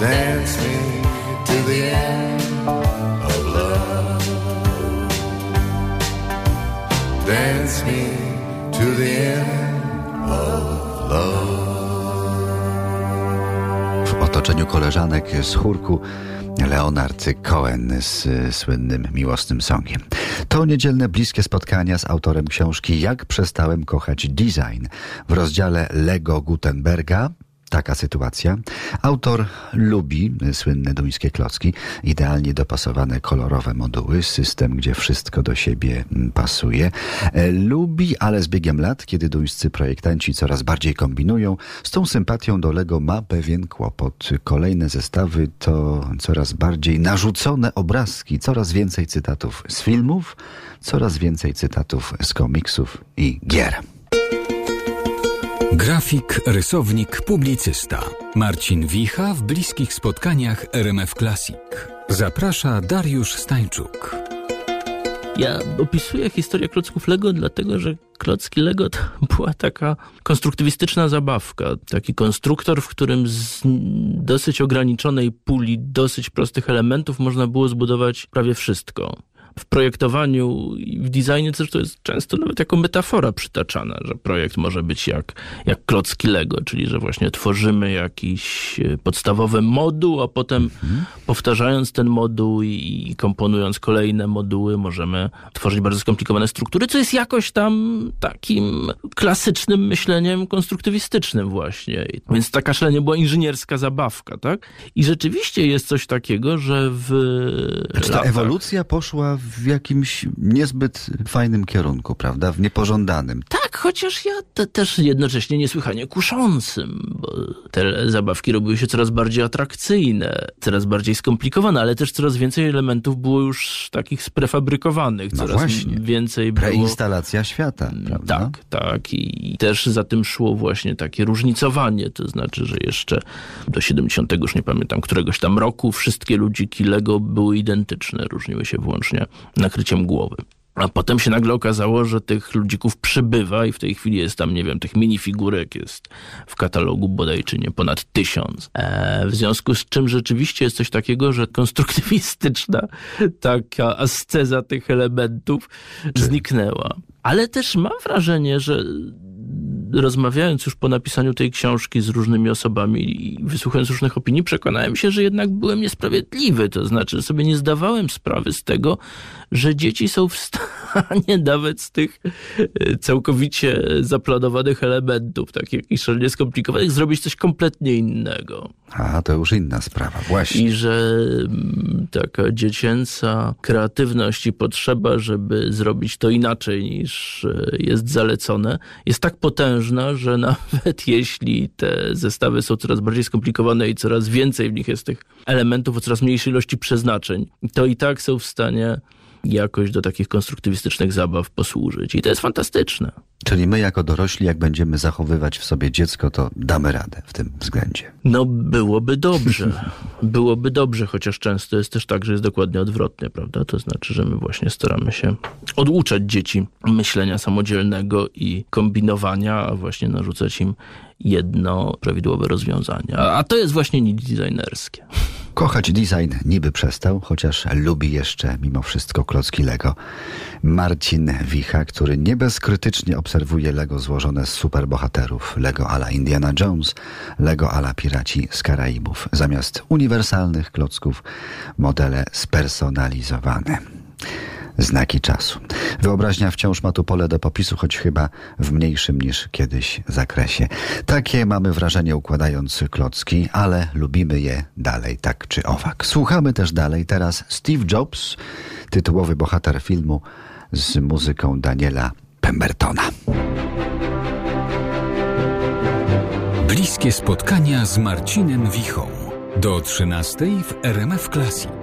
Dance me to the end of love. Dance me to the end of love. W otoczeniu koleżanek z chórku Leonard Cohen z słynnym miłosnym songiem. To niedzielne bliskie spotkania z autorem książki Jak przestałem kochać design w rozdziale Lego Gutenberga taka sytuacja. Autor lubi słynne duńskie klocki, idealnie dopasowane kolorowe moduły, system, gdzie wszystko do siebie mm, pasuje. E, Lubi, ale z biegiem lat, kiedy duńscy projektanci coraz bardziej kombinują, z tą sympatią do Lego ma pewien kłopot. Kolejne zestawy to coraz bardziej narzucone obrazki, coraz więcej cytatów z filmów, coraz więcej cytatów z komiksów i gier. Grafik, rysownik, publicysta. Marcin Wicha w bliskich spotkaniach RMF Classic. Zaprasza Dariusz Stańczuk. Ja opisuję historię klocków Lego, dlatego że klocki Lego to była taka konstruktywistyczna zabawka. Taki konstruktor, w którym z dosyć ograniczonej puli, dosyć prostych elementów można było zbudować prawie wszystko w projektowaniu i w designie też to jest często nawet jako metafora przytaczana, że projekt może być jak, jak klocki Lego, czyli że właśnie tworzymy jakiś e, podstawowy moduł, a potem mhm. powtarzając ten moduł i komponując kolejne moduły możemy tworzyć bardzo skomplikowane struktury, co jest jakoś tam takim klasycznym myśleniem konstruktywistycznym właśnie. Więc taka szalenie była inżynierska zabawka, tak? I rzeczywiście jest coś takiego, że w Znaczy ta ewolucja poszła w jakimś niezbyt fajnym kierunku, prawda? W niepożądanym. Tak, chociaż ja te, też jednocześnie niesłychanie kuszącym, bo te zabawki robiły się coraz bardziej atrakcyjne, coraz bardziej skomplikowane, ale też coraz więcej elementów było już takich sprefabrykowanych, No coraz właśnie. więcej było... Preinstalacja świata, prawda? Tak, tak. I też za tym szło właśnie takie różnicowanie. To znaczy, że jeszcze do 70, już nie pamiętam, któregoś tam roku wszystkie ludziki Lego były identyczne. Różniły się wyłącznie nakryciem głowy. A potem się nagle okazało, że tych ludzików przybywa i w tej chwili jest tam, nie wiem, tych minifigurek jest w katalogu bodaj czy nie ponad tysiąc. E, w związku z czym rzeczywiście jest coś takiego, że konstruktywistyczna taka asceza tych elementów zniknęła. Ale też mam wrażenie, że rozmawiając już po napisaniu tej książki z różnymi osobami i wysłuchając różnych opinii, przekonałem się, że jednak byłem niesprawiedliwy. To znaczy, że sobie nie zdawałem sprawy z tego, że dzieci są w stanie nawet z tych e, całkowicie zaplanowanych elementów, takich i szalenie skomplikowanych, zrobić coś kompletnie innego. A, to już inna sprawa, właśnie. I że mm, taka dziecięca kreatywność i potrzeba, żeby zrobić to inaczej niż e, jest zalecone, jest tak potężna, że nawet jeśli te zestawy są coraz bardziej skomplikowane i coraz więcej w nich jest tych elementów o coraz mniejszej ilości przeznaczeń, to i tak są w stanie jakoś do takich konstruktywistycznych zabaw posłużyć. I to jest fantastyczne. Czyli my jako dorośli, jak będziemy zachowywać w sobie dziecko, to damy radę w tym względzie. No, byłoby dobrze. byłoby dobrze, chociaż często jest też tak, że jest dokładnie odwrotnie, prawda? To znaczy, że my właśnie staramy się oduczać dzieci myślenia samodzielnego i kombinowania, a właśnie narzucać im jedno prawidłowe rozwiązanie. A, a to jest właśnie nic designerskie. Kochać design niby przestał, chociaż lubi jeszcze mimo wszystko klocki Lego. Marcin Wicha, który nie bezkrytycznie obserwuje Lego złożone z superbohaterów. Lego ala Indiana Jones, Lego ala Piraci z Karaibów. Zamiast uniwersalnych klocków, modele spersonalizowane. Znaki czasu. Wyobraźnia wciąż ma tu pole do popisu, choć chyba w mniejszym niż kiedyś zakresie. Takie mamy wrażenie układając klocki, ale lubimy je dalej, tak czy owak. Słuchamy też dalej teraz Steve Jobs, tytułowy bohater filmu z muzyką Daniela Pembertona. Bliskie spotkania z Marcinem Wichą. Do 13 w RMF Classic.